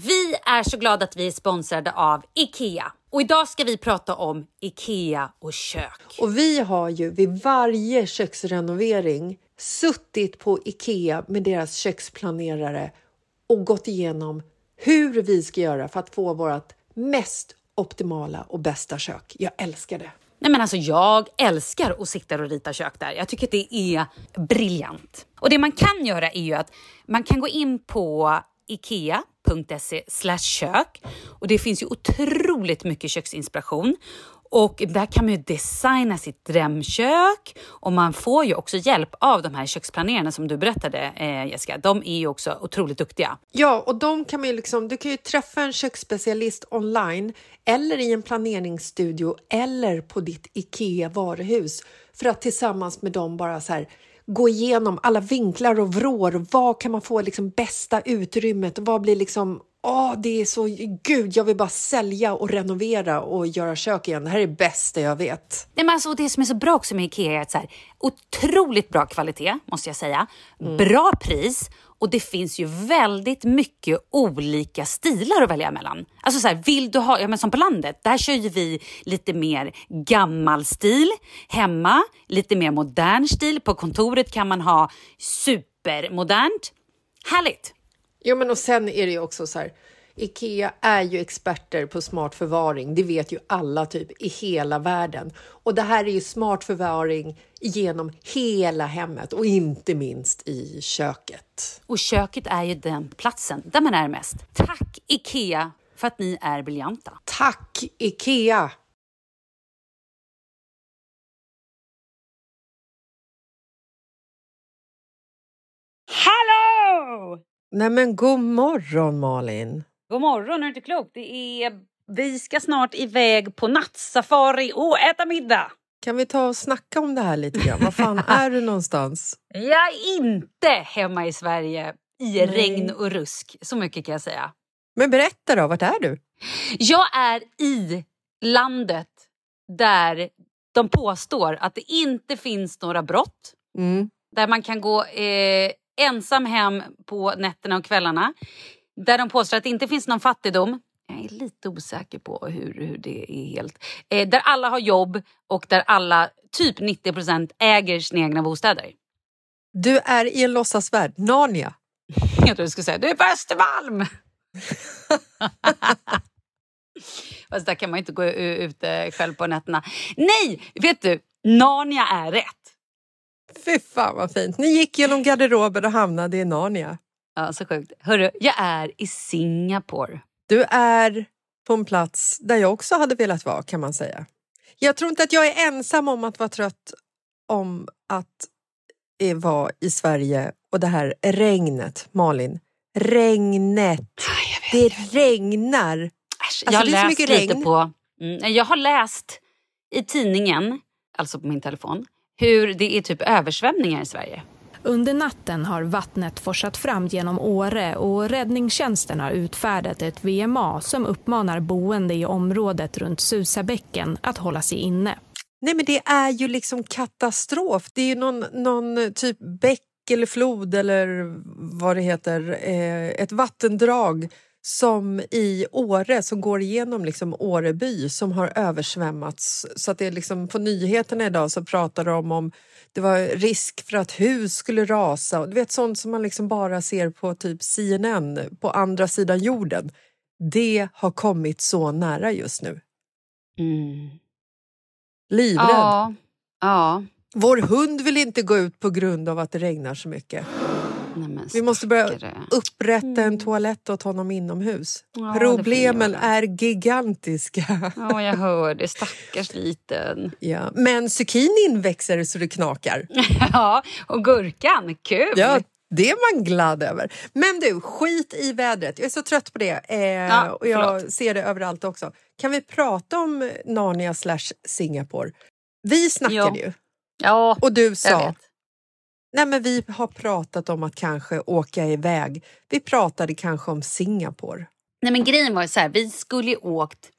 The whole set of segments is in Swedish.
Vi är så glada att vi är sponsrade av IKEA. Och idag ska vi prata om IKEA och kök. Och vi har ju vid varje köksrenovering suttit på IKEA med deras köksplanerare och gått igenom hur vi ska göra för att få vårt mest optimala och bästa kök. Jag älskar det. Nej men alltså jag älskar att sitta och rita kök där. Jag tycker att det är briljant. Och det man kan göra är ju att man kan gå in på ikea.se kök och det finns ju otroligt mycket köksinspiration och där kan man ju designa sitt drömkök och man får ju också hjälp av de här köksplanerarna som du berättade eh, Jessica. De är ju också otroligt duktiga. Ja, och de kan man ju liksom, du kan ju träffa en köksspecialist online eller i en planeringsstudio eller på ditt IKEA varuhus för att tillsammans med dem bara så här gå igenom alla vinklar och vrår. Vad kan man få liksom bästa utrymmet? Vad blir liksom Åh, det är så... Gud, jag vill bara sälja och renovera och göra kök igen. Det här är det bästa jag vet. Nej, men alltså, det som är så bra också med Ikea är att så här, otroligt bra kvalitet, måste jag säga. Mm. Bra pris och det finns ju väldigt mycket olika stilar att välja mellan. Alltså så här, vill du ha, ja men som på landet, där kör ju vi lite mer gammal stil. Hemma, lite mer modern stil. På kontoret kan man ha supermodernt. Härligt! Jo, men och sen är det ju också så här. Ikea är ju experter på smart förvaring. Det vet ju alla typ i hela världen. Och det här är ju smart förvaring genom hela hemmet och inte minst i köket. Och köket är ju den platsen där man är mest. Tack Ikea för att ni är briljanta. Tack Ikea! Hallå! Nej men god morgon Malin! God morgon, är du inte klok? Det är... Vi ska snart iväg på nattsafari och äta middag. Kan vi ta och snacka om det här lite grann? Var fan är du någonstans? Jag är inte hemma i Sverige i Nej. regn och rusk. Så mycket kan jag säga. Men berätta då, vart är du? Jag är i landet där de påstår att det inte finns några brott. Mm. Där man kan gå eh, ensam hem på nätterna och kvällarna. Där de påstår att det inte finns någon fattigdom. Jag är lite osäker på hur, hur det är helt. Eh, där alla har jobb och där alla, typ 90 procent, äger sina egna bostäder. Du är i en låtsasvärld. Narnia. Jag trodde du skulle säga du är på Östermalm. Fast där kan man inte gå ute själv på nätterna. Nej, vet du? Narnia är rätt. Fy fan vad fint. Ni gick genom garderoben och hamnade i Narnia. Ja, så sjukt. Hörru, jag är i Singapore. Du är på en plats där jag också hade velat vara kan man säga. Jag tror inte att jag är ensam om att vara trött om att vara i Sverige och det här regnet, Malin. Regnet. Ah, det regnar. Äsch, alltså, jag har läst lite regn. på... Mm, jag har läst i tidningen, alltså på min telefon, hur det är typ översvämningar i Sverige. Under natten har vattnet forsat fram genom Åre och räddningstjänsten har utfärdat ett VMA som uppmanar boende i området runt Susabäcken att hålla sig inne. Nej men det är ju liksom katastrof. Det är ju någon, någon typ bäck eller flod eller vad det heter, eh, ett vattendrag som i Åre som går igenom liksom Åreby som har översvämmats. Så att det är liksom, på nyheterna idag så pratar de om det var risk för att hus skulle rasa. Du vet sånt som man liksom bara ser på typ CNN på andra sidan jorden. Det har kommit så nära just nu. Mm. Livrädd. Ja. ja. Vår hund vill inte gå ut på grund av att det regnar så mycket. Nej, vi måste börja upprätta en mm. toalett åt honom inomhus. Ja, Problemen är gigantiska. Ja, jag hör det. Stackars liten. Ja. Men zucchinin växer så det knakar. ja, och gurkan. Kul! Ja, Det är man glad över. Men du, skit i vädret. Jag är så trött på det. Eh, Ja, och jag förlåt. ser det överallt också. Kan vi prata om Narnia slash Singapore? Vi snackade Ja. ju Ja, och du jag sa vet. Nej, men vi har pratat om att kanske åka iväg. Vi pratade kanske om Singapore. Nej, men grejen var ju så här, vi skulle ju åkt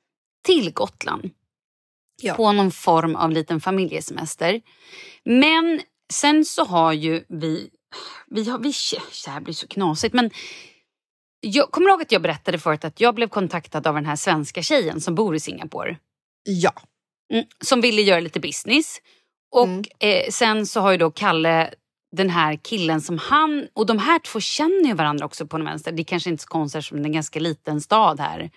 till Gotland Ja. på någon form av liten familjesemester. Men sen så har ju vi... vi, har, vi det här blir så knasigt, men jag kommer ihåg att jag berättade förut att jag blev kontaktad av den här svenska tjejen som bor i Singapore. Ja. Mm, som ville göra lite business. Och Mm. eh, sen så har ju då Kalle den här killen som han... Och de här två känner ju varandra också på den vänster. Det är kanske inte så konstigt eftersom det är en ganska liten stad här.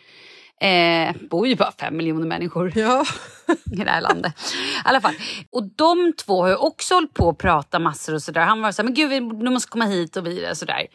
Eh, bor ju bara fem miljoner människor ja. i det här landet. I alla fall. Och de två har ju också hållit på att prata massor och sådär. Han var så här, men gud vi- du måste komma hit och vidare sådär.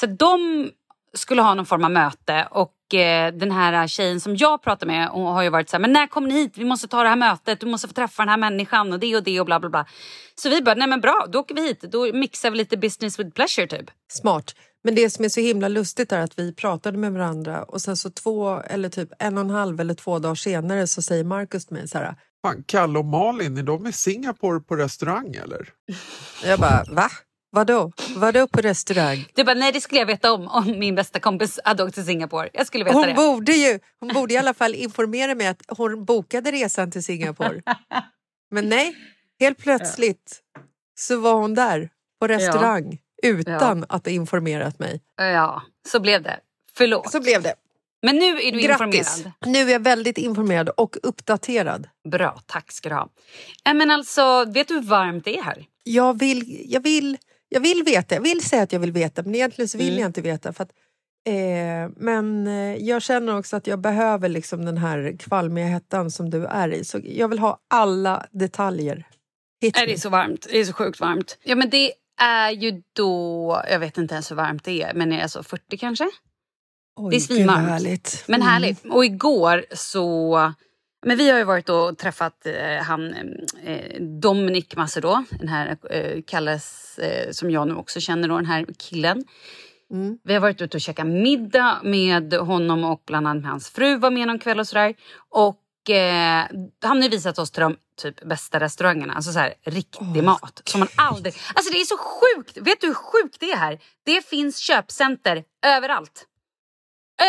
Så de skulle ha någon form av möte och eh, den här tjejen som jag pratar med hon har ju varit så här, men när kommer ni hit? Vi måste ta det här mötet, du måste få träffa den här människan och det och det och bla bla bla. Så vi bara, nej men bra, då åker vi hit. Då mixar vi lite business with pleasure typ. Smart. Men det som är så himla lustigt är att vi pratade med varandra och sen så två eller typ en och en halv eller två dagar senare så säger Markus till mig så här. Fan, Kalle och Malin, är de i Singapore på restaurang eller? Jag bara, va? Vadå? Vadå på restaurang? Du bara, nej det skulle jag veta om om min bästa kompis hade åkt till Singapore. Jag skulle veta Hon det. borde ju hon borde i alla fall informera mig att hon bokade resan till Singapore. Men nej, helt plötsligt så var hon där på restaurang utan att ha informerat mig. Ja, så blev det. Förlåt. Så blev det. Men nu är du Grattis! informerad. Nu är jag väldigt informerad och uppdaterad. Bra, tack ska du ha. Äh, men alltså, vet du hur varmt det är här? Jag vill, jag vill, jag vill veta, jag vill säga att jag vill veta men egentligen så vill Mm. jag inte veta. För att, eh, men eh, jag känner också att jag behöver liksom den här kvalmiga hettan som du är i. Så jag vill ha alla detaljer. Hit Nej, det är så varmt. Det är så sjukt varmt. Ja, men det är ju då... Jag vet inte ens hur varmt det är, men är det alltså 40 kanske? Oj, det är svinvarmt. Men Mm. härligt. Och igår så... Men vi har ju varit och träffat eh, han eh, Dominic Macedå, den här eh, Kalles, eh, som jag nu också känner då, den här killen. Mm. Vi har varit ute och käkat middag med honom och bland annat hans fru var med någon kväll och sådär. Och eh, han har visat oss till de typ bästa restaurangerna, alltså så här riktig Åh, mat som man aldrig... Alltså det är så sjukt! Vet du hur sjukt det är här? Det finns köpcenter överallt.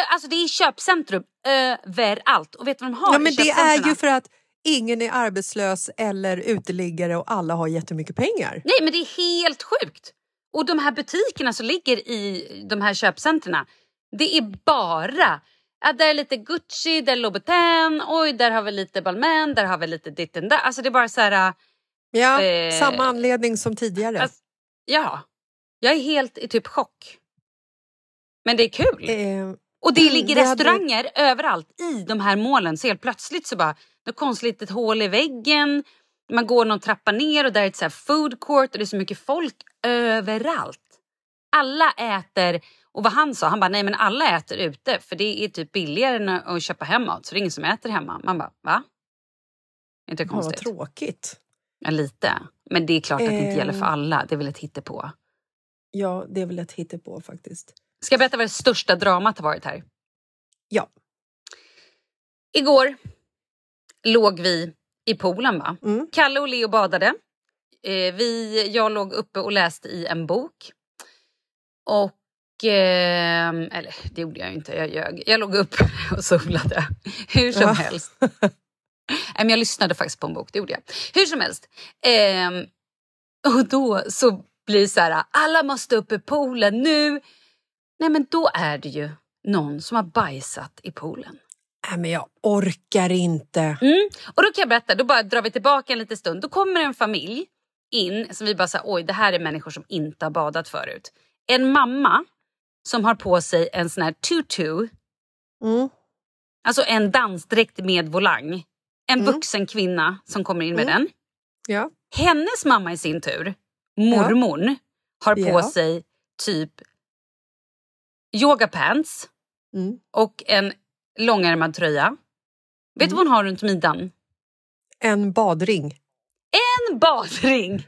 Alltså det är köpcentrum överallt. Och vet du vad de har Ja, men det är ju för att ingen är arbetslös eller uteliggare och alla har jättemycket pengar. Nej, men det är helt sjukt. Och de här butikerna som ligger i de här köpcentrarna, det är bara... Ja, där är lite Gucci, där är Louboutin, oj, där har vi lite Balmain, där har vi lite ditten där. Alltså det är bara så här... Ja, Eh, samma anledning som tidigare. Alltså, Ja, jag är helt i typ chock. Men det är kul. Eh, Och det ligger restauranger överallt i de här målen. Så helt plötsligt så bara, något konstigt litet hål i väggen. Man går någon trappa ner och där är ett så food court och det är så mycket folk överallt. Alla äter, och vad han sa, han bara nej men alla äter ute för det är typ billigare än att köpa hem mat så det är ingen som äter hemma. Man bara va? Inte det ja, vad konstigt? tråkigt. Ja, lite. Men det är klart att det inte gäller för Eh. alla. Det är väl ett hittepå. Ja, det är väl ett hittepå faktiskt. Ska jag berätta vad det största dramat har varit här? Ja. Igår låg vi i poolen. Va? Mm. Kalle och Leo badade. Eh, vi, jag låg uppe och läste i en bok. Och... Eh, eller det gjorde jag inte, jag ljög. Jag låg upp och solade. Hur som Ja. helst. Nej, men jag lyssnade faktiskt på en bok, det gjorde jag. Hur som helst. ehm, och då så blir det så här, alla måste upp i poolen nu. Nej men då är det ju någon som har bajsat i poolen. Nej, men jag orkar inte. Mm. Och då kan jag berätta, då bara drar vi tillbaka en liten stund. Då kommer en familj in som vi bara säger, oj det här är människor som inte har badat förut. En mamma som har på sig en sån här tutu, Mm. alltså en dansdräkt med volang. En Mm. vuxen kvinna som kommer in med Mm. den. Ja. Hennes mamma i sin tur, mormor, har på Ja. sig typ yoga pants Mm. och en långärmad tröja. Vet du Mm. vad hon har runt midjan? En badring. En badring!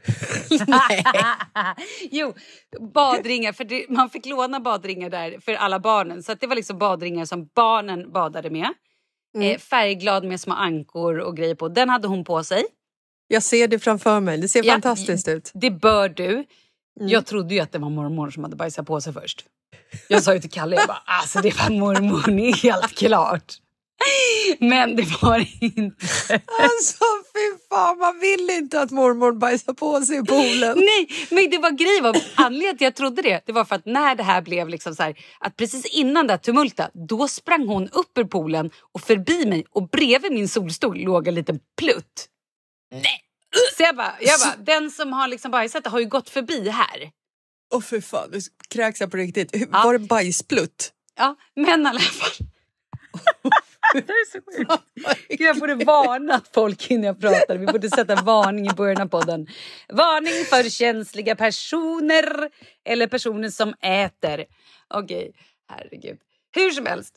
jo, badringar. För det, man fick låna badringar där för alla barnen. Så det var liksom badringar som barnen badade med. Mm. Eh, färgglad med små ankor och grejer på. Den hade hon på sig. Jag ser det framför mig. Det ser Ja, fantastiskt ut. Det bör du. Mm. Jag trodde ju att det var mormor som hade bajsat på sig först. Jag sa ju till Kalle, jag bara, alltså det var mormor, helt klart. Men det var det inte. Alltså fy fan, man vill inte att mormor bajsar på sig i poolen. Nej, men det var grej var anledningen till att jag trodde det. Det var för att när det här blev liksom så här, att precis innan det här tumultet, då sprang hon upp ur poolen och förbi mig och bredvid min solstol låg en liten plutt. Nej. Så jag bara, jag bara den som har liksom bajsat har ju gått förbi här. Åh fy fan, nu kräks jag på riktigt. Ja. Var det bajsplutt? Ja, men i alla fall. det är så sjukt. Jag borde varnat folk innan jag pratade. Vi borde sätta varning i början av podden. Varning för känsliga personer eller personer som äter. Okej, herregud. Hur som helst.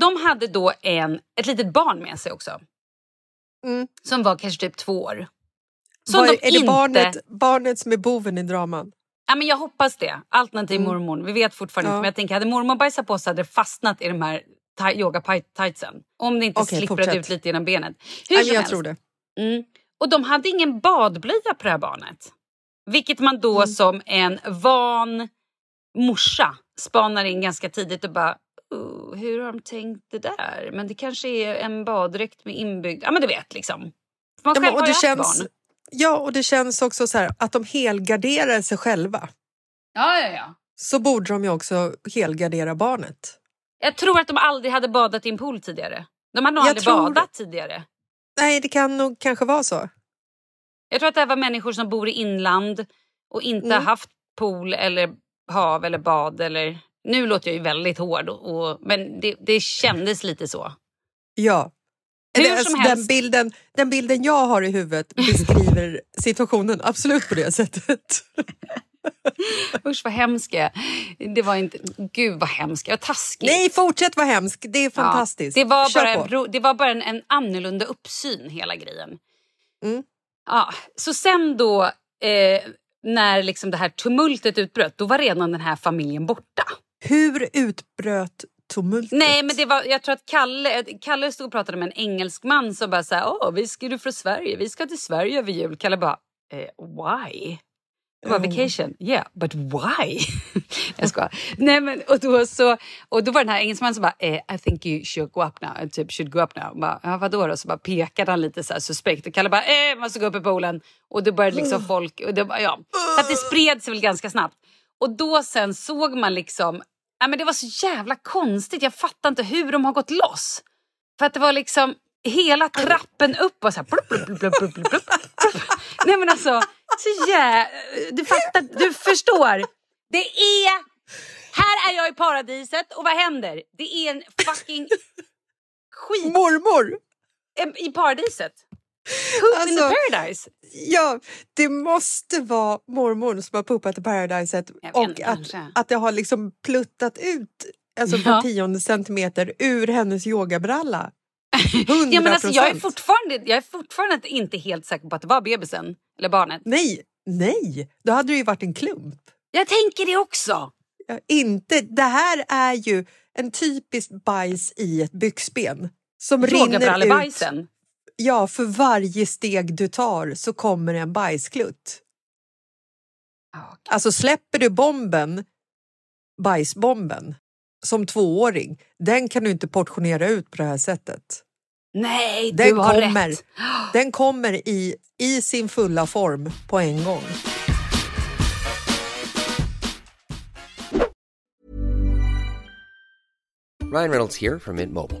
De hade då en, ett litet barn med sig också. Mm. Som var kanske typ två år. Som Var, de är det inte... barnet, barnet som är boven i draman? Ja, men jag hoppas det. Alternativ mormor. Vi vet fortfarande Mm. Ja. inte. Men jag tänker, hade mormor bajsat på sig hade det fastnat i de här ta- yoga-tightsen. Om det inte Okej, slipprade ut lite genom benet. Hur Nej, som jag helst. tror det. Mm. Och de hade ingen badblöja på det här barnet. Vilket man då Mm. som en van morsa spanar in ganska tidigt och bara "Oh, hur har de tänkt det där? Men det kanske är en baddräkt med inbyggd... Ja men du vet liksom. Man Ja, själv men, och har ju haft känns, barn. Ja, och det känns också så här att de helgarderar sig själva. Ja, ja, ja. Så borde de ju också helgardera barnet. Jag tror att de aldrig hade badat i en pool tidigare. De hade nog Jag aldrig tror- badat tidigare. Nej, det kan nog kanske vara så. Jag tror att det här var människor som bor i inland och inte Mm. haft pool eller hav eller bad. Eller... Nu låter jag ju väldigt hård, och, och, men det, det kändes lite så. Ja. Hur som helst. den, bilden, den bilden jag har i huvudet beskriver situationen absolut på det sättet. Usch vad hemskt jag. Det var inte... Gud vad hemskt. Jag taskig. Nej, fortsätt vara hemsk. Det är fantastiskt. Ja, det, var Kör bara, på. det var bara en, en annorlunda uppsyn hela grejen. Mm. Ja, så sen då eh, när liksom det här tumultet utbröt då var redan den här familjen borta. Hur utbröt tumultet? Nej, men det var, jag tror att Kalle, Kalle stod och pratade med en engelsk man som bara sa åh, vi ska du från Sverige, vi ska till Sverige över jul. Kalle bara, eh, why? Jag bara, Oh. vacation, yeah, but why? jag skojar. Nej, men, och, då så, och då var den här engelsmannen som bara, eh, I think you should go up now, typ should go up now. Och Bara, ja, vadå då? Så bara pekade han lite så här suspekt och Kalle bara, eh, måste gå upp i poolen. Och då började liksom folk, och det, ja. Så att det spred sig väl ganska snabbt. Och då sen såg man liksom, ja, men det var så jävla konstigt, jag fattar inte hur de har gått loss. För att det var liksom hela trappen upp och så här... Blup, blup, blup, blup, blup, blup. Nej men alltså, så jä... Du fattar, du förstår. Det är... Här är jag i paradiset och vad händer? Det är en fucking skit Mormor! i paradiset. Poop in the Alltså, paradise. Ja, det måste vara mormor som har puppat i paradiset och inte, att, kanske. att det har liksom pluttat ut alltså Ja. var tionde centimeter ur hennes yogabralla. 100 Ja, men alltså, jag, är fortfarande, jag är fortfarande inte helt säker på att det var bebisen eller barnet. Nej, nej, då hade det ju varit en klump. Jag tänker det också. Ja, inte, det här är ju en typisk bajs i ett byxben. Som rinner ut. Ja, för varje steg du tar så kommer en bajsklutt. Ja, Alltså släpper du bomben, bajsbomben, som tvååring, den kan du inte portionera ut på det här sättet. Nej, Den du har kommer, rätt. den kommer i, i sin fulla form på en gång. Ryan Reynolds here from Mint Mobile.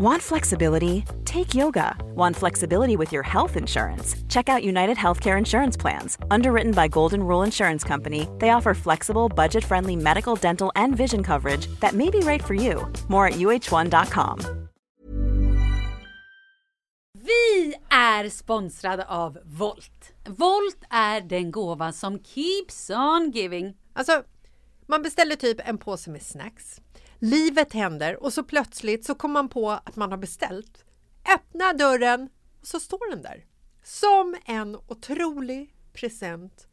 Want flexibility? Take yoga. Want flexibility with your health insurance? Check out United Healthcare Insurance Plans. Underwritten by Golden Rule Insurance Company, they offer flexible, budget friendly medical, dental, and vision coverage that may be right for you. More at uh1.com. Vi är sponsrade av Volt. Volt är den gåva som keeps on giving. Alltså, man beställer typ en påse med snacks. Livet händer och så plötsligt så kommer man på att man har beställt. Öppna dörren och så står den där. Som en otrolig present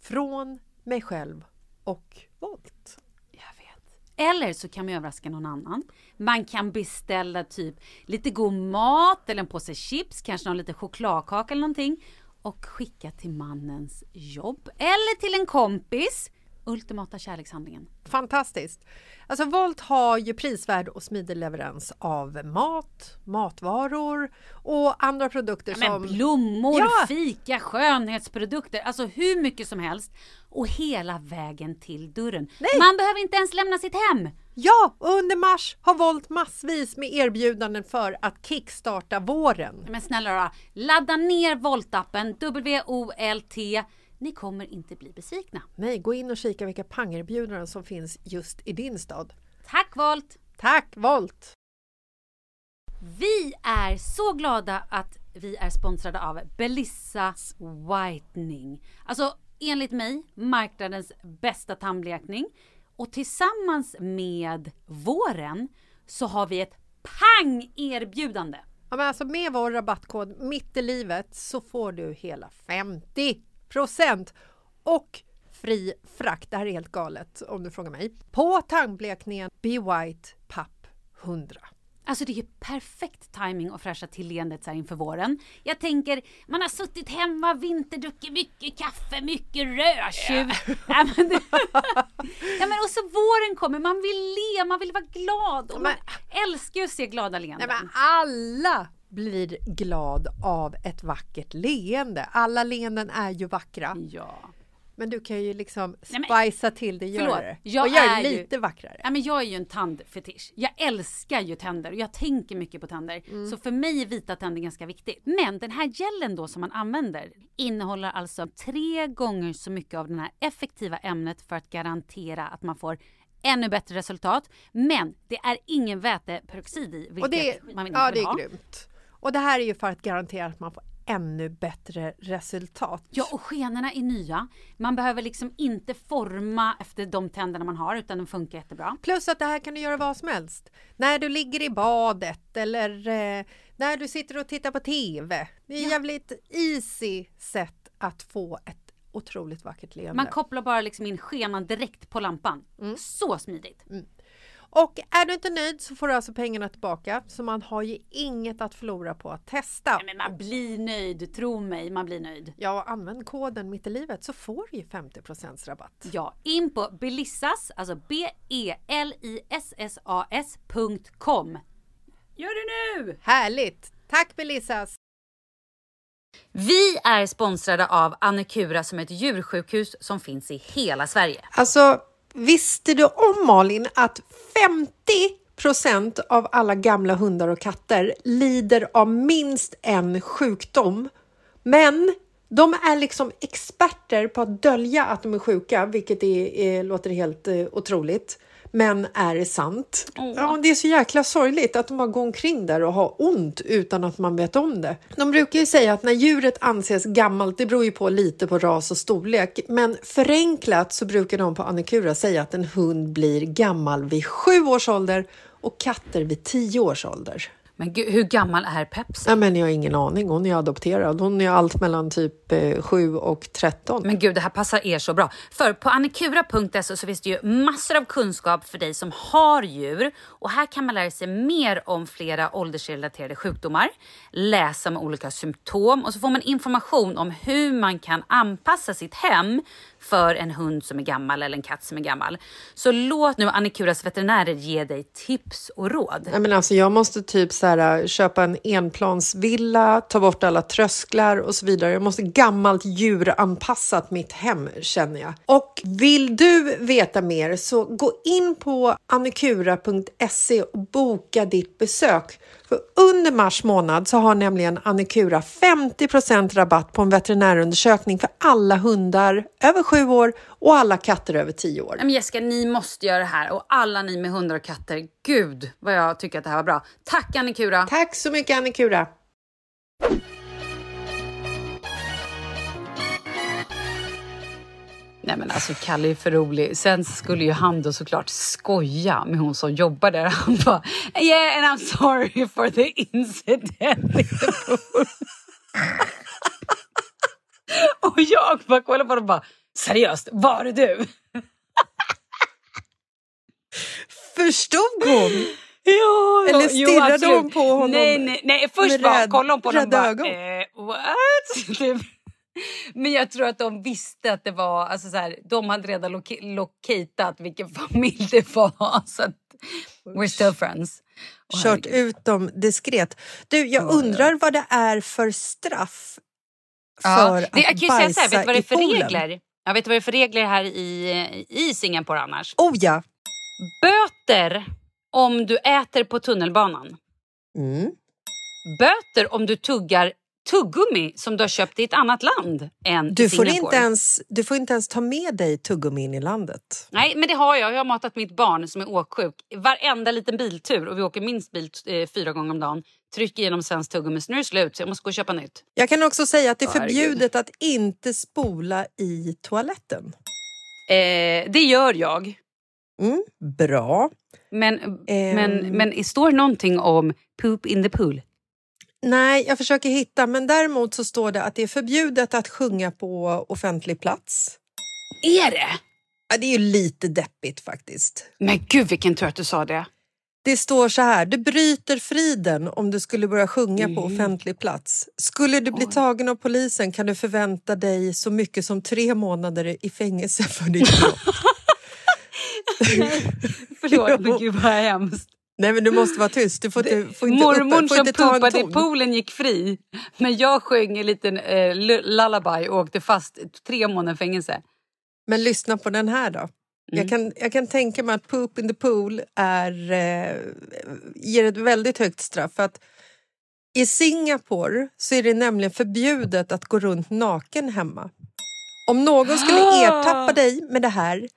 från mig själv och Volt. Jag vet. Eller så kan man överraska någon annan. Man kan beställa typ lite god mat eller en påse chips, kanske någon liten chokladkaka eller någonting och skicka till mannens jobb eller till en kompis. Ultimata kärlekshandlingen. Fantastiskt! Alltså Volt har ju prisvärd och smidig leverans av mat, matvaror och andra produkter Ja, som... blommor, Ja. fika, skönhetsprodukter, alltså hur mycket som helst. Och hela vägen till dörren. Nej. Man behöver inte ens lämna sitt hem. Ja, och under mars har Volt massvis med erbjudanden för att kickstarta våren. Men snälla då, ladda ner Volt-appen, W-O-L-T. Ni kommer inte bli besvikna. Nej, gå in och kika vilka pangerbjudanden som finns just i din stad. Tack Volt! Tack Volt! Vi är så glada att vi är sponsrade av Belissa Whitening. Alltså enligt mig marknadens bästa tandblekning. Och tillsammans med våren så har vi ett pang-erbjudande. Ja, men alltså med vår rabattkod mitt i livet så får du hela 50 och fri frakt. Det här är helt galet om du frågar mig. På tandblekningen Be White Papp 100. Alltså det är ju perfekt timing att fräscha till leendet så här inför våren. Jag tänker, man har suttit hemma, vinterdruckit mycket kaffe, mycket rödtjut. Ja. men det- ja men och så våren kommer, man vill le, man vill vara glad. Och man älskar ju att se glada leenden. Nej, men alla blir glad av ett vackert leende. Alla leenden är ju vackra. Ja. Men du kan ju liksom spicea till det, Förlåt, det. jag och göra är det ju- lite vackrare. Ja, men jag är ju en tandfetisch. Jag älskar ju tänder och jag tänker mycket på tänder. Så för mig är vita tänder ganska viktigt. Men den här gelen då som man använder innehåller alltså tre gånger så mycket av det här effektiva ämnet för att garantera att man får ännu bättre resultat. Men det är ingen väteperoxid i, vilket Och det, man inte ja, vill det är ha. grymt. Och det här är ju för att garantera att man får ännu bättre resultat. Ja, och skenorna är nya. Man behöver liksom inte forma efter de tänderna man har utan de funkar jättebra. Plus att det här kan du göra vad som helst. När du ligger i badet eller eh, när du sitter och tittar på TV. Det är ett jävligt easy sätt att få ett otroligt vackert leende. Man kopplar bara liksom in skenan direkt på lampan. Så smidigt. Och är du inte nöjd så får du alltså pengarna tillbaka. Så man har ju inget att förlora på att testa. Ja, men man blir nöjd, tro mig, man blir nöjd. Ja, använd koden mitt i livet så får du ju 50 rabatt. Ja, in på belissas, alltså B-E-L-I-S-S-A-S.com. Gör det nu! Härligt! Tack Belissas! Vi är sponsrade av Annekura som är ett djursjukhus som finns i hela Sverige. Alltså, visste du om Malin att 50% av alla gamla hundar och katter lider av minst en sjukdom? Men de är liksom experter på att dölja att de är sjuka, vilket är, är, låter helt eh, otroligt. Men är sant. Ja, det är så jäkla sorgligt att de bara går omkring där och har ont utan att man vet om det. De brukar ju säga att när djuret anses gammalt, det beror ju på lite på ras och storlek, men förenklat så brukar de på Annikura säga att en hund blir gammal vid sju års ålder och katter vid tio års ålder. Men gud, hur gammal är Pepsi? Ja, men jag har ingen aning. Hon är adopterad. Hon är allt mellan typ eh, 7 och 13. Men gud, det här passar er så bra. För på annikura.se så finns det ju massor av kunskap för dig som har djur. Och här kan man lära sig mer om flera åldersrelaterade sjukdomar, läsa om olika symptom och så får man information om hur man kan anpassa sitt hem för en hund som är gammal eller en katt som är gammal. Så låt nu Annikuras veterinärer ge dig tips och råd. Nej, men alltså, jag måste typ så här, äh, köpa en enplansvilla, ta bort alla trösklar och så vidare. Jag måste gammalt djuranpassat mitt hem känner jag. Och vill du veta mer så gå in på annikura.se och boka ditt besök. För under mars månad så har nämligen Annikura 50% rabatt på en veterinärundersökning för alla hundar över sju år och alla katter över tio år. Men Jessica, ni måste göra det här och alla ni med hundar och katter. Gud vad jag tycker att det här var bra. Tack Annikura! Tack så mycket Annikura! Nej men alltså Kalle är för rolig. Sen skulle ju han då såklart skoja med hon som jobbar där. Han bara yeah and I'm sorry for the incident in the pool. och jag bara kollade på honom och bara seriöst, var det du? Förstod hon? Ja, Eller jo, stirrade absolut. hon på honom Nej, nej, nej. först bara kollade hon på honom och bara, eh, what? Men jag tror att de visste att det var, alltså så här, de hade redan locatat vilken familj det var. Så att, we're still friends. Åh, Kört ut dem diskret. Du, jag Ja, undrar vad det är för straff för Ja, det, jag att kan ju säga så här, bajsa vet du vad det är för poolen? regler? Jag vet vad det är för regler här i, i Singapore annars? Oh ja! Böter om du äter på tunnelbanan. Mm. Böter om du tuggar tuggummi som du har köpt i ett annat land än Du, i får Singapore. inte ens, du får inte ens ta med dig tuggummi in i landet. Nej, men det har jag. Jag har matat mitt barn som är åksjuk varenda liten biltur och vi åker minst bil eh, fyra gånger om dagen. Trycker igenom svensk tuggummi så nu är det slut så jag måste gå och köpa nytt. Jag kan också säga att det är förbjudet att inte spola i toaletten. Eh, det gör jag. Mm, bra. Men, Ehm. men, men det står någonting om poop in the pool. Nej, jag försöker hitta, men däremot så står det att det är förbjudet att sjunga på offentlig plats. Är det? Ja, det är ju lite deppigt faktiskt. Men gud vilken tur att du sa det. Det står så här, du bryter friden om du skulle börja sjunga på Mm. offentlig plats. Skulle du bli Oj. tagen av polisen kan du förvänta dig så mycket som tre månader i fängelse för ditt brott. Förlåt men gud vad hemskt. Nej men du måste vara tyst, du får inte, får inte, Mormor upp, får som inte en poopade i poolen gick fri. Men jag sjöng en liten eh, lu- lullaby och åkte fast tre månader fängelse. Men lyssna på den här då. Jag, Mm. kan, jag kan tänka mig att poop in the pool är, eh, ger ett väldigt högt straff. För att I Singapore så är det nämligen förbjudet att gå runt naken hemma. Om någon skulle Ah! ertappa dig med det här,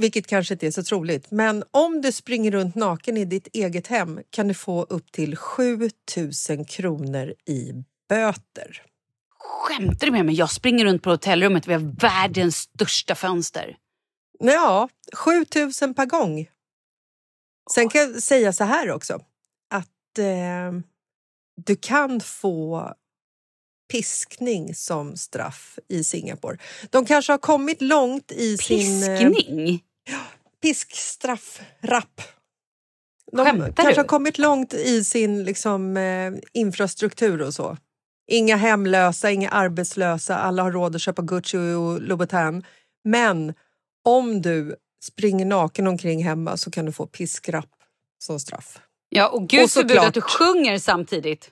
vilket kanske inte är så troligt, men om du springer runt naken i ditt eget hem kan du få upp till 7 000 kronor i böter. Skämtar du med mig? Jag springer runt på hotellrummet. Vi har världens största fönster. Ja, 7 000 per gång. Sen kan jag säga så här också, att eh, du kan få piskning som straff i Singapore. De kanske har kommit långt i sin... eh, Piskning? piskstraff, rapp. De Skämtar kanske du? har kommit långt i sin liksom, eh, infrastruktur och så. Inga hemlösa, inga arbetslösa, alla har råd att köpa Gucci och Louboutin. Men om du springer naken omkring hemma så kan du få piskrapp som straff. Ja, och gud Och förbjude att du sjunger samtidigt.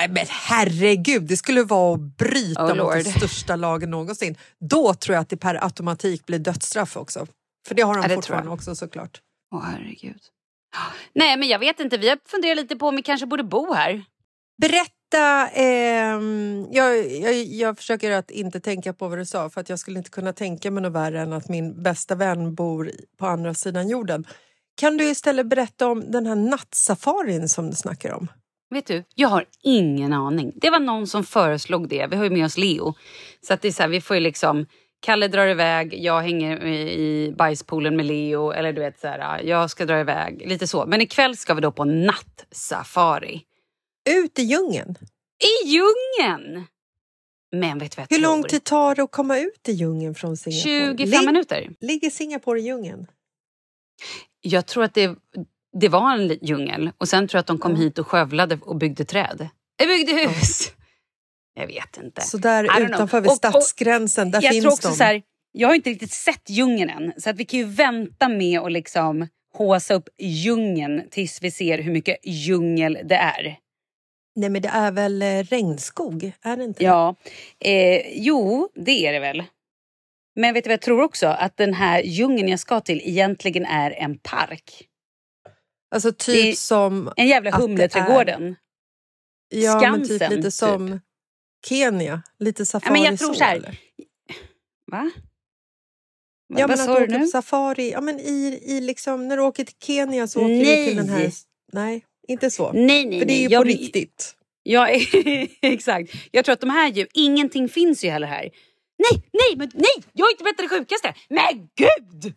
Nej, men herregud, det skulle vara att bryta Oh, mot den största lagen någonsin. Då tror jag att det per automatik blir dödsstraff också. För det har de Ja, det fortfarande också såklart. Åh herregud. Nej, men jag vet inte. Vi har funderat lite på om vi kanske borde bo här. Berätta, ehm, jag, jag, jag försöker att inte tänka på vad du sa för att jag skulle inte kunna tänka mig något värre än att min bästa vän bor på andra sidan jorden. Kan du istället berätta om den här nattsafarin som du snackar om? Vet du, jag har ingen aning. Det var någon som föreslog det. Vi har ju med oss Leo. Så att det är så här, vi får ju liksom... Kalle drar iväg, jag hänger i bajspoolen med Leo. Eller du vet, så här, jag ska dra iväg. Lite så. Men ikväll ska vi då på nattsafari. Ut i djungeln? I djungeln! Men vet du vad jag Hur tror? lång tid tar det att komma ut i djungeln från Singapore? 25 Lig- minuter. Ligger Singapore i djungeln? Jag tror att det, det var en djungel och sen tror jag att de kom hit och skövlade och byggde träd. Jag byggde hus! Jag vet inte. Så där utanför vid Och- och stadsgränsen, där jag finns tror också de. så här, jag har inte riktigt sett djungeln än så att vi kan ju vänta med att liksom håsa upp djungeln tills vi ser hur mycket djungel det är. Nej men det är väl eh, regnskog? Är det inte? Ja, eh, jo det är det väl. Men vet du vad jag tror också? Att den här djungeln jag ska till egentligen är en park. Alltså typ som... En jävla Humleträdgården. Ja, men typ Skansen, lite typ. Kenya. Lite safari men jag tror så här- eller? Va? Ja, Vad men sa att du nu? safari. Ja, men i, i liksom, när du åker till Kenya så åker du Nej. till den här... Nej, inte så. Nej, nej, För det är ju nej. på Jag- riktigt. Ja, exakt. Jag tror att de här djur, ingenting finns ju heller här. Nej, nej, men nej! Jag har inte berättat det sjukaste. Men gud!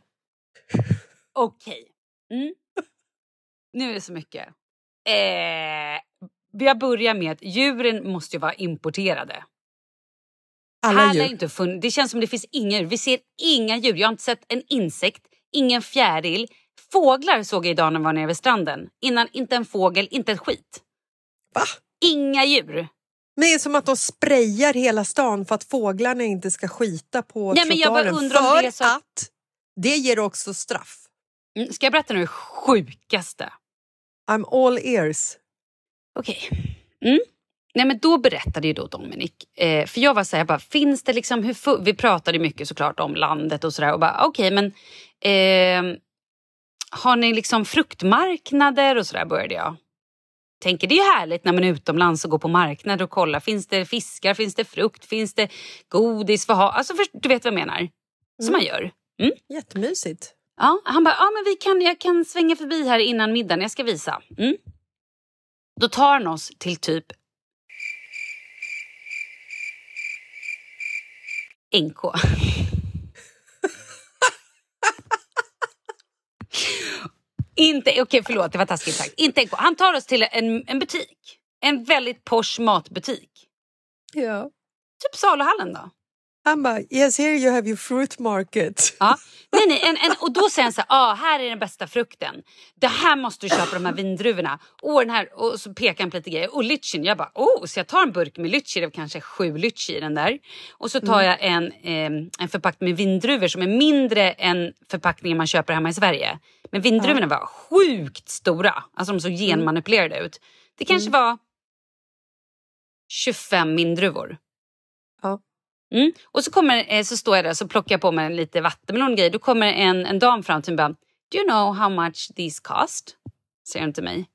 Okej. Mm. Nu är det så mycket. Eh, jag börjar med att djuren måste ju vara importerade. Alla Här djur. inte fun- det känns som det finns inga djur. Vi ser inga djur. Jag har inte sett en insekt, ingen fjäril. Fåglar såg jag idag när jag var nere vid stranden. Innan inte en fågel, inte ett skit. Va? Inga djur. Men det är som att de sprayar hela stan för att fåglarna inte ska skita på Nej, men jag bara undrar om det så- att det ger också straff. Mm, Ska jag berätta nu det sjukaste? I'm all ears. Okej. Mm. Nej, men då berättade ju då Dominic, eh, för jag var så här, jag bara, finns det liksom, hur vi pratade mycket såklart om landet och sådär och bara okej men eh, har ni liksom fruktmarknader och sådär började jag. Tänker det är ju härligt när man är utomlands och går på marknader och kollar, finns det fiskar, finns det frukt, finns det godis, vad ha? Alltså för, du vet vad jag menar? Som man gör. Jättemysigt. Ja, han bara, ja men vi kan, jag kan svänga förbi här innan middagen, jag ska visa. Mm. Då tar han oss till typ NK. Inte, okej förlåt det var taskigt sagt. Inte NK. Han tar oss till en, en butik. En väldigt posh matbutik. Ja. Typ saluhallen då. Han bara, yes here you have your fruit market. Ja. Nej, nej, en, en, och då säger han så här, ah, här är den bästa frukten. Det här måste du köpa de här vindruvorna. Och, den här, och så pekar han på lite grejer. Och lycheen, jag bara, oh, så jag tar en burk med lychee, det var kanske sju lychee i den där. Och så tar jag en, eh, en förpackning med vindruvor som är mindre än förpackningen man köper hemma i Sverige. Men vindruvorna var sjukt stora, alltså de såg genmanipulerade ut. Det kanske var 25 vindruvor. Mm. Och så, kommer, eh, så står jag där och plockar jag på mig lite vattenmelon och grejer. Då kommer en, en dam fram till mig och bara Do you know how much these cost? Säger hon till mig.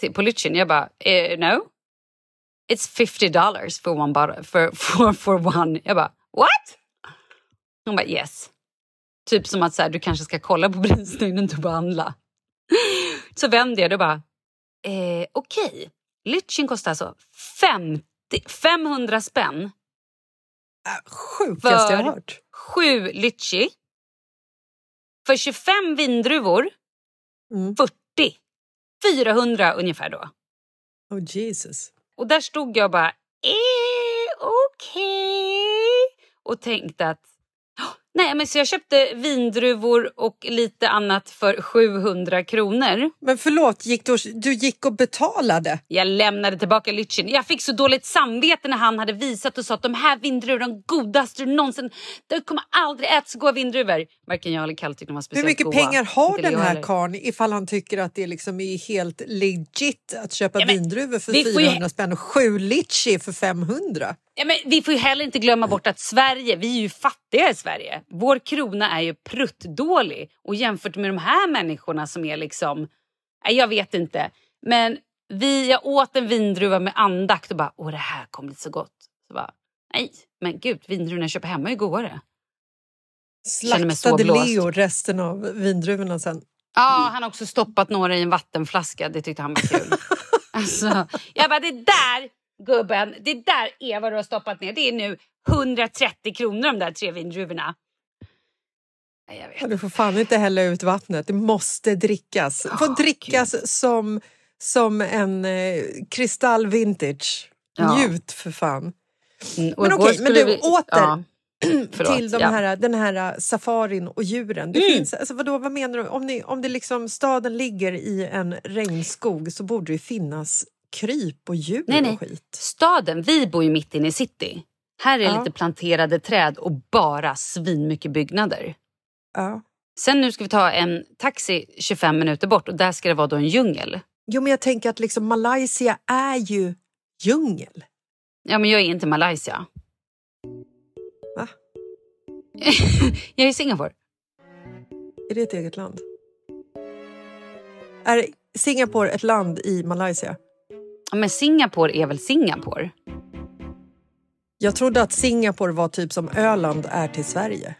Till, på lycheen. Jag bara eh, No. It's 50 dollars for one bottle. For, for, for one. Jag bara What? Hon bara Yes. Typ som att så här, du kanske ska kolla på priset innan du börjar handla. Så vänder jag och bara eh, Okej. Okay. Lycheen kostar alltså 50, 500 spänn Sjukaste jag har hört. sju lychee. För 25 vindruvor, Mm. 40. 400 ungefär då. Oh Jesus. Och där stod jag bara, eh, okej. Och tänkte att, "Åh, nej men så jag köpte vindruvor och lite annat för 700 kronor. Men förlåt, gick du, du gick och betalade? Jag lämnade tillbaka lycheen. Jag fick så dåligt samvete när han hade visat och sa att de här vindruvorna är de godaste du någonsin... Du kommer aldrig äta så goda vindruvor. Varken jag eller Kalle tyckte de var Hur speciellt mycket goda. pengar har den här karln ifall han tycker att det liksom är helt legit att köpa Ja, men vindruvor för vi får ju- 400 spänn och sju litchi för 500? Ja, men vi får ju heller inte glömma bort att Sverige, vi är ju fattiga i Sverige. Vår krona är ju pruttdålig. Och jämfört med de här människorna som är liksom... Jag vet inte. Men vi, jag åt en vindruva med andakt och bara, åh det här kommer bli så gott. Så bara, nej, men gud, vindruvorna jag köper hemma är ju godare. Slaktade. Leo resten av vindruvorna sen. Ja, han har också stoppat några i en vattenflaska. Det tyckte han var kul. alltså, jag bara, det där gubben, det där är vad du har stoppat ner. Det är nu 130 kronor de där tre vindruvorna. Nej, jag vet. Ja, du får fan inte hälla ut vattnet, det måste drickas. Det får Ja, drickas som, som en eh, kristall vintage. Ja. Njut för fan. Mm, Men okej, men du, åter Ja. Till de ja. här, den här safarin och djuren. Det Mm. finns, alltså vadå, vad menar du? Om, ni, om det liksom, staden ligger i en regnskog så borde det finnas kryp och djur Nej, nej. och skit. Staden, vi bor ju mitt inne i city. Här är Ja. lite planterade träd och bara svinmycket byggnader. Ja. Sen nu ska vi ta en taxi 25 minuter bort och där ska det vara då en djungel. Jo, men jag tänker att liksom Malaysia är ju djungel. Ja, men jag är inte Malaysia. Va? jag är Singapore. Är det ett eget land? Är Singapore ett land i Malaysia? Men Singapore är väl Singapore? Jag trodde att Singapore var typ som Öland är till Sverige.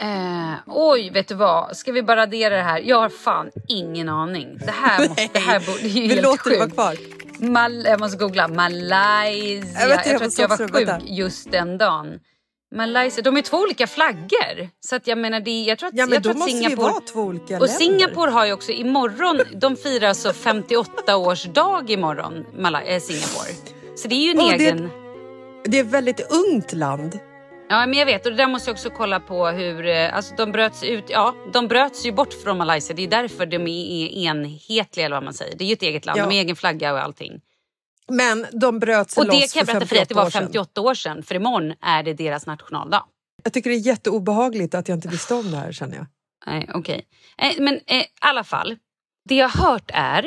Eh, oj, vet du vad? Ska vi bara radera det här? Jag har fan ingen aning. Det här, måste, det här borde, det är ju Vi helt låter det vara sjukt. kvar. Mal, jag måste googla. Malaysia. Jag jag jag tror att jag var sjuk vänta. just den dagen. Malaysia, de är två olika flaggor. Så att jag menar, det, jag tror att, Ja, men jag då tror att måste det Singapore... vara två olika Och länder. Singapore har ju också imorgon, de firar alltså 58 års dag imorgon, Malay, eh, Singapore. Så det är ju en Och det- egen... Det är ett väldigt ungt land. Ja, men jag vet. Och det där måste jag också kolla på hur... eh, Alltså de bröts ut... Ja, de bröts ju bort från Malaysia. Det är därför de är enhetliga, eller vad man säger. Det är ju ett eget land. Ja. De har egen flagga och allting. Men de bröt sig Och det loss kan jag berätta för dig att det var 58 år sedan. 58 år sedan. För imorgon är det deras nationaldag. Jag tycker det är jätteobehagligt att jag inte visste om det här känner jag. Nej, okej. Eh, Men eh, i alla fall. Det jag har hört är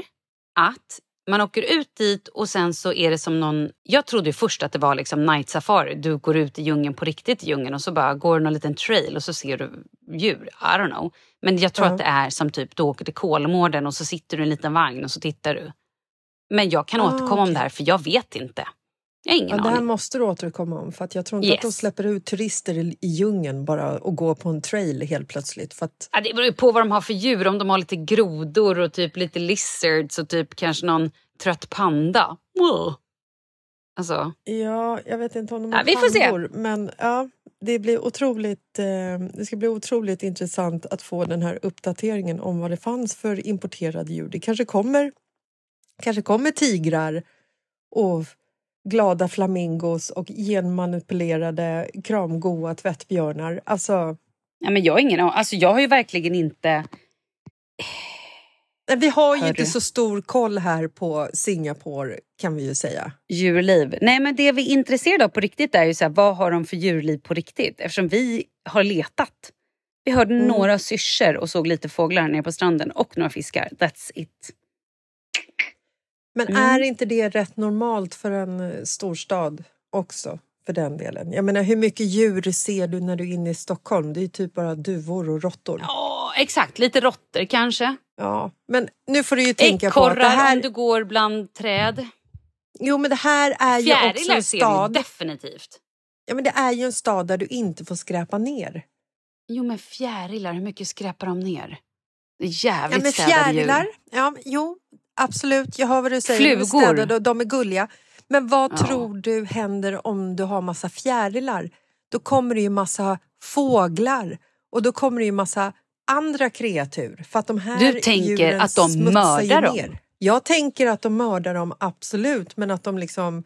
att man åker ut dit och sen så är det som någon... Jag trodde först att det var liksom night safari. Du går ut i djungeln på riktigt i djungeln och så bara går du någon liten trail och så ser du djur. I don't know. Men jag tror Ja. att det är som typ du åker till Kolmården och så sitter du i en liten vagn och så tittar du. Men jag kan Ah, återkomma om okej. det här för jag vet inte. Jag har ingen Ja, det här måste du återkomma om för att jag tror inte att de Yes. släpper ut turister i, djungeln bara och går på en trail helt plötsligt. För att, Ja, det beror ju på vad de har för djur. Om de har lite grodor och typ lite lizards och typ kanske någon trött panda. Wow. Alltså, ja, jag vet inte om de Ja, har vi får se. pandor, men ja, det, blir otroligt, eh, det ska bli otroligt intressant att få den här uppdateringen om vad det fanns för importerade djur. Det kanske kommer, kanske kommer tigrar och glada flamingos och genmanipulerade kramgoa tvättbjörnar. Alltså, ja, men jag har ingen. Alltså, jag har ju verkligen inte... Vi har ju inte så stor koll här på Singapore kan vi ju säga. djurliv. Nej, men det vi är intresserade av på riktigt är ju så här, vad har de för djurliv på riktigt? Eftersom vi har letat. Vi hörde Mm. några syrsor och såg lite fåglar nere på stranden och några fiskar. That's it. Men Mm. är inte det rätt normalt för en eh, storstad också? För den delen. Jag menar, hur mycket djur ser du när du är inne i Stockholm? Det är ju typ bara duvor och råttor. Ja. Ja, exakt. Lite råttor kanske. Men nu får du ju tänka på att det Ekorrar här... om du går bland träd. Jo, men det här är ju också Fjärilar en ser du stad. definitivt. Ja, men det är ju en stad där du inte får skräpa ner. Jo, men fjärilar, hur mycket skräpar de ner? Det är Ja, jävligt men städade fjärilar, djur. ja, jo, absolut. Jag hör vad du säger. Flugor. städade och de är gulliga. Men vad Ja. tror du händer om du har massa fjärilar? Då kommer det ju massa fåglar och då kommer det ju massa andra kreatur. För att de här Du tänker att de mördar dem? ner. Jag tänker att de mördar dem, absolut. Men att de liksom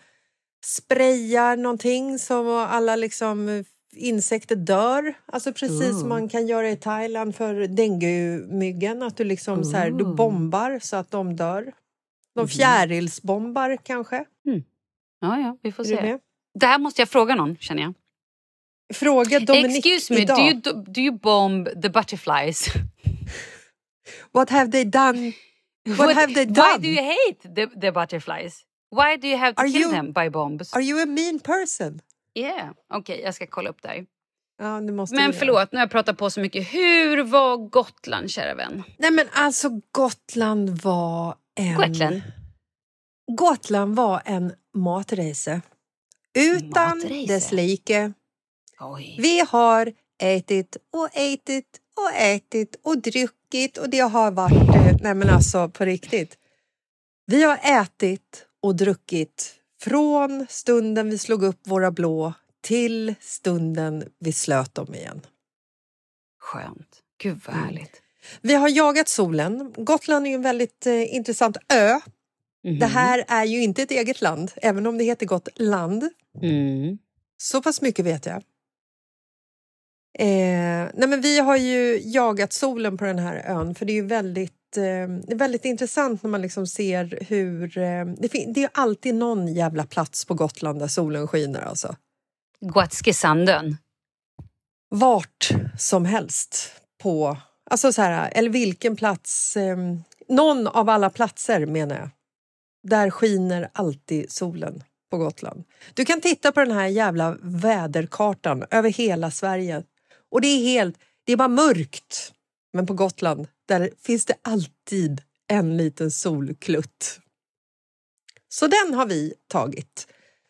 sprayar någonting så alla liksom insekter dör. Alltså precis som man kan göra i Thailand för denguemyggen. Att du liksom så här, du bombar så att de dör. De fjärilsbombar kanske. Ja, ja, vi får Är se. Det här måste jag fråga någon, känner jag. Fråga Dominic Excuse me, idag. do you, do, do you bomb the butterflies? What have they done? What, have they Why done? do you hate the, the butterflies? Why do you have to Are kill you- them by bombs? Are you a mean person? Yeah, okej, jag ska kolla upp det här. Ja, Men förlåt, nu har jag pratat på så mycket. Hur var Gotland, kära vän? Nej men alltså Gotland var en... Gotland? Gotland var en matresa. Utan Matresa? dess like. Oj. Vi har ätit och ätit och ätit och druckit och det har varit... eh, Nej men alltså på riktigt. Vi har ätit och druckit från stunden vi slog upp våra blå till stunden vi slöt dem igen. Skönt. Gud vad Mm. härligt. Vi har jagat solen. Gotland är en väldigt eh, intressant ö. Mhm. Det här är ju inte ett eget land, även om det heter Gotland. Mm. Så pass mycket vet jag. Eh, nej men vi har ju jagat solen på den här ön för det är ju väldigt, eh, det är väldigt intressant när man liksom ser hur... Eh, det, det är alltid någon jävla plats på Gotland där solen skiner alltså. Gotskesanden. Vart som helst på... Alltså så här, eller vilken plats... Eh, någon av alla platser menar jag. Där skiner alltid solen på Gotland. Du kan titta på den här jävla väderkartan över hela Sverige och det är helt... Det är bara mörkt. Men på Gotland, där finns det alltid en liten solklutt. Så den har vi tagit.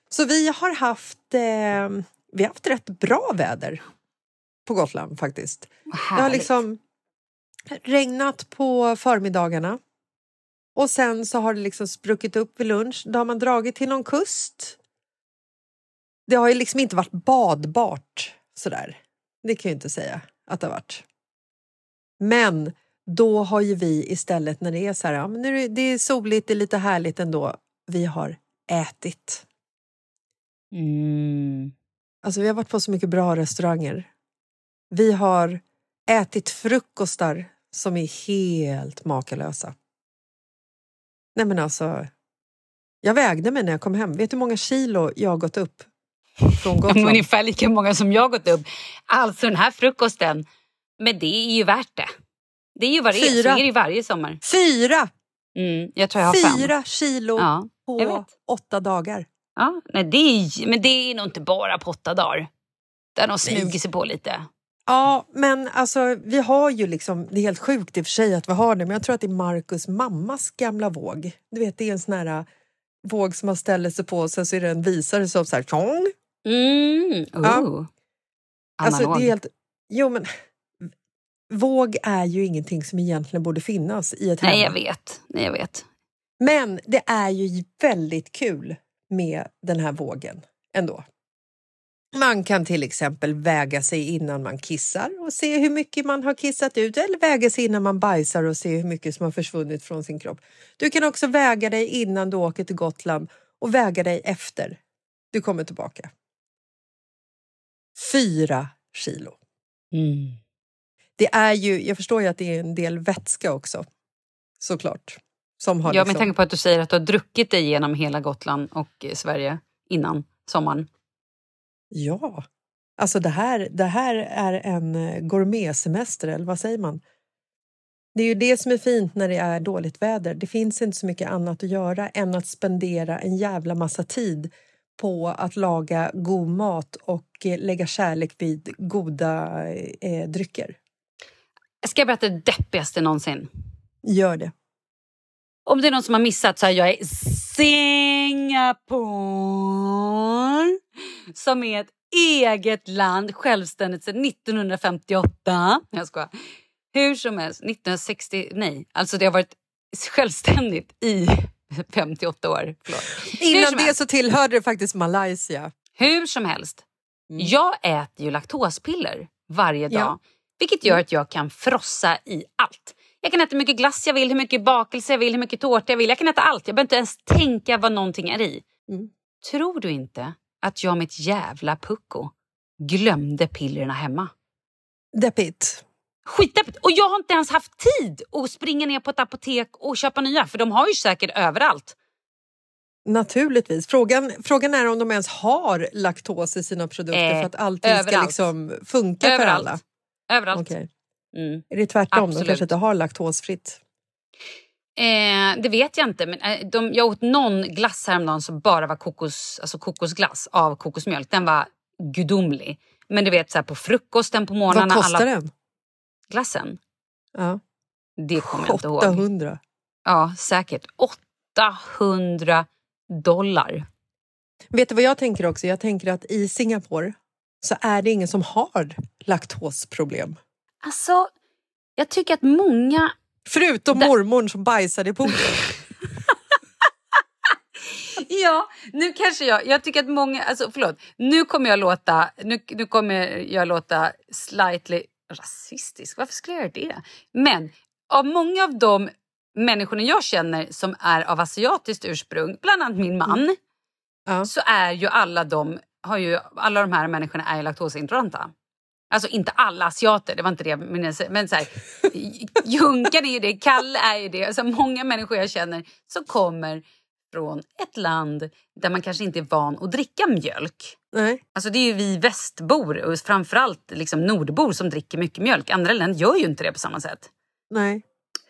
Så vi har haft, eh, vi har haft rätt bra väder på Gotland faktiskt. Det har liksom regnat på förmiddagarna och sen så har det liksom spruckit upp vid lunch. Då har man dragit till någon kust. Det har ju liksom inte varit badbart sådär. Det kan jag inte säga att det har varit. Men då har ju vi istället när det är så här, ja, men nu det är soligt, det är lite härligt ändå. Vi har ätit. Mm. Alltså vi har varit på så mycket bra restauranger. Vi har ätit frukostar som är helt makalösa. Nej men alltså, jag vägde mig när jag kom hem. Vet du hur många kilo jag har gått upp från Gotland? Ungefär lika många som jag gått upp. Alltså den här frukosten, men det är ju värt det. Det är ju vad det är, så är det varje sommar. Fyra! Mm, jag tror jag har fem. Fyra kilo Ja, på åtta dagar. Ja, nej, det är, men det är nog inte bara på åtta dagar. Har nog smugit sig på lite. Ja, men alltså vi har ju liksom, det är helt sjukt i och för sig att vi har det, men jag tror att det är Marcus mammas gamla våg. Du vet, det är en sån här äh, våg som man ställer sig på och sen så är det en visare som så här tjong. Mm. Oh. Ja. Alltså det är helt, jo men våg är ju ingenting som egentligen borde finnas i ett Nej, hem. jag vet. Nej, jag vet. Men det är ju väldigt kul med den här vågen ändå. Man kan till exempel väga sig innan man kissar och se hur mycket man har kissat ut eller väga sig innan man bajsar och se hur mycket som har försvunnit från sin kropp. Du kan också väga dig innan du åker till Gotland och väga dig efter du kommer tillbaka. Fyra kilo. Mm. Det är ju, jag förstår ju att det är en del vätska också, såklart. Som har Ja, liksom... med tanke på att du säger att du har druckit dig igenom hela Gotland och eh, Sverige innan sommaren. Ja, alltså det här, det här är en eh, gourmetsemester, eller vad säger man? Det är ju det som är fint när det är dåligt väder. Det finns inte så mycket annat att göra än att spendera en jävla massa tid på att laga god mat och eh, lägga kärlek vid goda eh, drycker. Ska jag berätta det deppigaste någonsin? Gör det. Om det är någon som har missat så är jag i Singapore som är ett eget land, självständigt sedan 1958. Jag skojar. Hur som helst, 1960, nej, alltså det har varit självständigt i 58 år. Förlåt. Innan det så tillhörde det faktiskt Malaysia. Hur som helst, Mm. jag äter ju laktospiller varje dag. Ja. Vilket gör att jag kan frossa i allt. Jag kan äta hur mycket glass jag vill, hur mycket bakelse jag vill, hur mycket tårta jag vill. Jag kan äta allt. Jag behöver inte ens tänka vad någonting är i. Mm. Tror du inte att jag mitt jävla pucko glömde pillerna hemma? Deppigt. Skitdeppigt! Och jag har inte ens haft tid att springa ner på ett apotek och köpa nya. För de har ju säkert överallt. Naturligtvis. Frågan, frågan är om de ens har laktos i sina produkter Eh, för att allting ska överallt. liksom funka för Överallt. alla. Överallt. Okej. Mm. Är det tvärtom? Absolut. De kanske inte har laktosfritt? Eh, det vet jag inte. Men eh, de, jag åt någon glass häromdagen som bara var kokos, alltså kokosglass av kokosmjölk. Den var gudomlig. Men du vet så här, på frukosten på morgnarna. Vad kostar alla... den? Glassen? Ja. Det kommer jag inte ihåg. 800. Ja, säkert. 800 dollar. Vet du vad jag tänker också? Jag tänker att i Singapore så är det ingen som har laktosproblem. Alltså, jag tycker att många... Förutom Där- mormor som bajsade i poolen. Ja, nu kanske jag... Jag tycker att många... Alltså, förlåt. Nu kommer jag låta, nu, nu kommer jag låta slightly rasistisk. Varför skulle jag göra det? Men av många av de människorna jag känner som är av asiatiskt ursprung, bland annat min man, Ja. så är ju alla de, har ju, alla de här människorna är laktosintoleranta. Alltså inte alla asiater, det var inte det men, men så här, Junkan är ju det, Kalle är ju det. Alltså många människor jag känner som kommer från ett land där man kanske inte är van att dricka mjölk. Nej. Alltså det är ju vi västbor och framförallt liksom nordbor som dricker mycket mjölk. Andra länder gör ju inte det på samma sätt. Nej.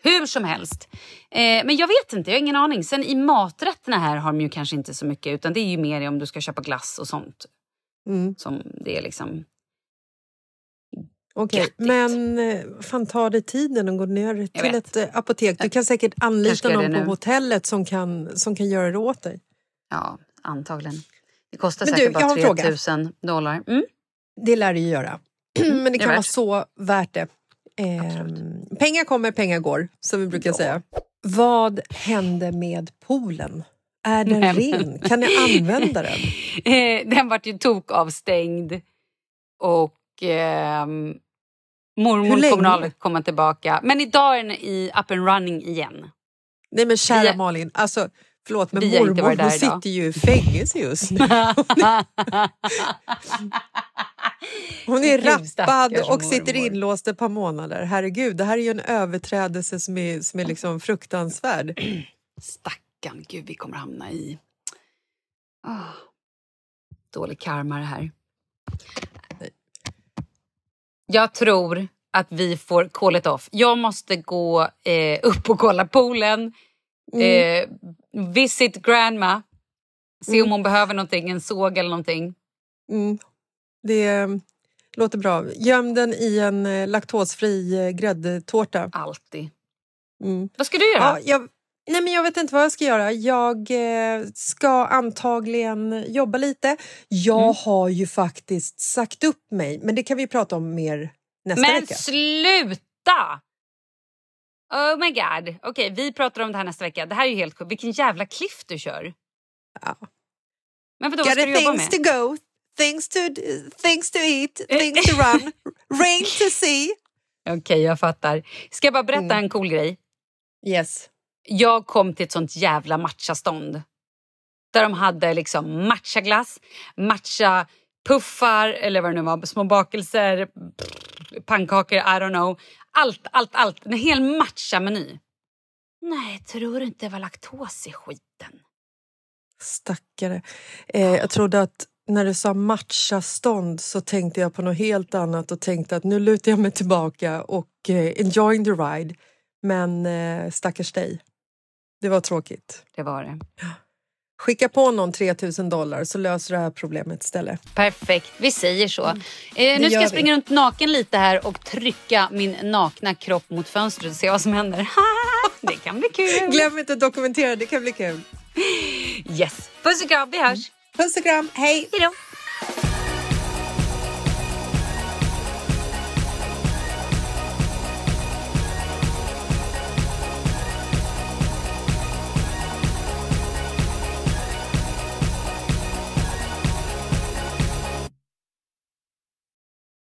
Hur som helst. Eh, men jag vet inte, jag har ingen aning. Sen i maträtterna här har de ju kanske inte så mycket utan det är ju mer om du ska köpa glass och sånt Mm. som det är liksom Okej, Göttigt. men eh, fan ta dig tiden och gå ner till vet. ett eh, apotek. Du kan säkert anlita någon på nu. hotellet som kan, som kan göra det åt dig. Ja, antagligen. Det kostar Men du, säkert har bara en fråga. 3 000 dollar. Mm. Det lär det ju göra. men det kan vara så värt det. Ehm, pengar kommer, pengar går, som vi brukar säga. Vad hände med poolen? Är den Nej, ren? Kan ni använda den? Eh, den vart ju tokavstängd och Hur mormor kommer komma tillbaka. Men idag är den i up and running igen. Nej men kära Malin, alltså förlåt men Vi mormor hon idag. sitter ju i fängelse just nu. Hon är Gud, rappad stackars och sitter inlåst ett par månader. Herregud, det här är ju en överträdelse som är, som är liksom fruktansvärd. Stackarn, gud vi kommer hamna i... Ah, dålig karma det här. Jag tror att vi får call it off. Jag måste gå eh, upp och kolla poolen. Eh, visit grandma. Se om hon behöver någonting, en såg eller någonting. Mm. Det eh, låter bra. Göm den i en eh, laktosfri eh, gräddtårta. Alltid. Mm. Vad ska du göra? Ja, jag, nej men jag vet inte vad jag ska göra. Jag eh, ska antagligen jobba lite. Jag Mm. har ju faktiskt sagt upp mig, men det kan vi prata om mer nästa Men vecka. sluta! Oh my god. Okej, vi pratar om det här nästa vecka. Det här är ju helt sjukt. Vilken jävla cliff du kör. Ja. Men vadå, vad ska du jobba things med? to go, things to, things to eat, things to run, rain to see. Okej, jag fattar. Ska jag bara berätta Mm. en cool grej? Yes. Jag kom till ett sånt jävla matchastånd. Där de hade liksom matchaglass, matcha puffar eller vad det nu var, små bakelser, pff, pannkakor, I don't know. Allt, allt, allt. En hel matcha-meny. Nej, tror du inte det var laktos i skiten? Stackare. Eh, jag trodde att när du sa matchastånd så tänkte jag på något helt annat och tänkte att nu lutar jag mig tillbaka och eh, enjoying the ride. Men eh, stackars dig. Det var tråkigt. Det var det. Skicka på någon 3000 dollar så löser det här problemet istället. Perfekt, vi säger så. Eh, nu Mm. ska jag vi. springa runt naken lite här och trycka min nakna kropp mot fönstret och se vad som händer. det kan bli kul. Glöm inte att dokumentera, det kan bli kul. Yes. Puss och kram, vi hörs. Puss och kram, hej! Hej då.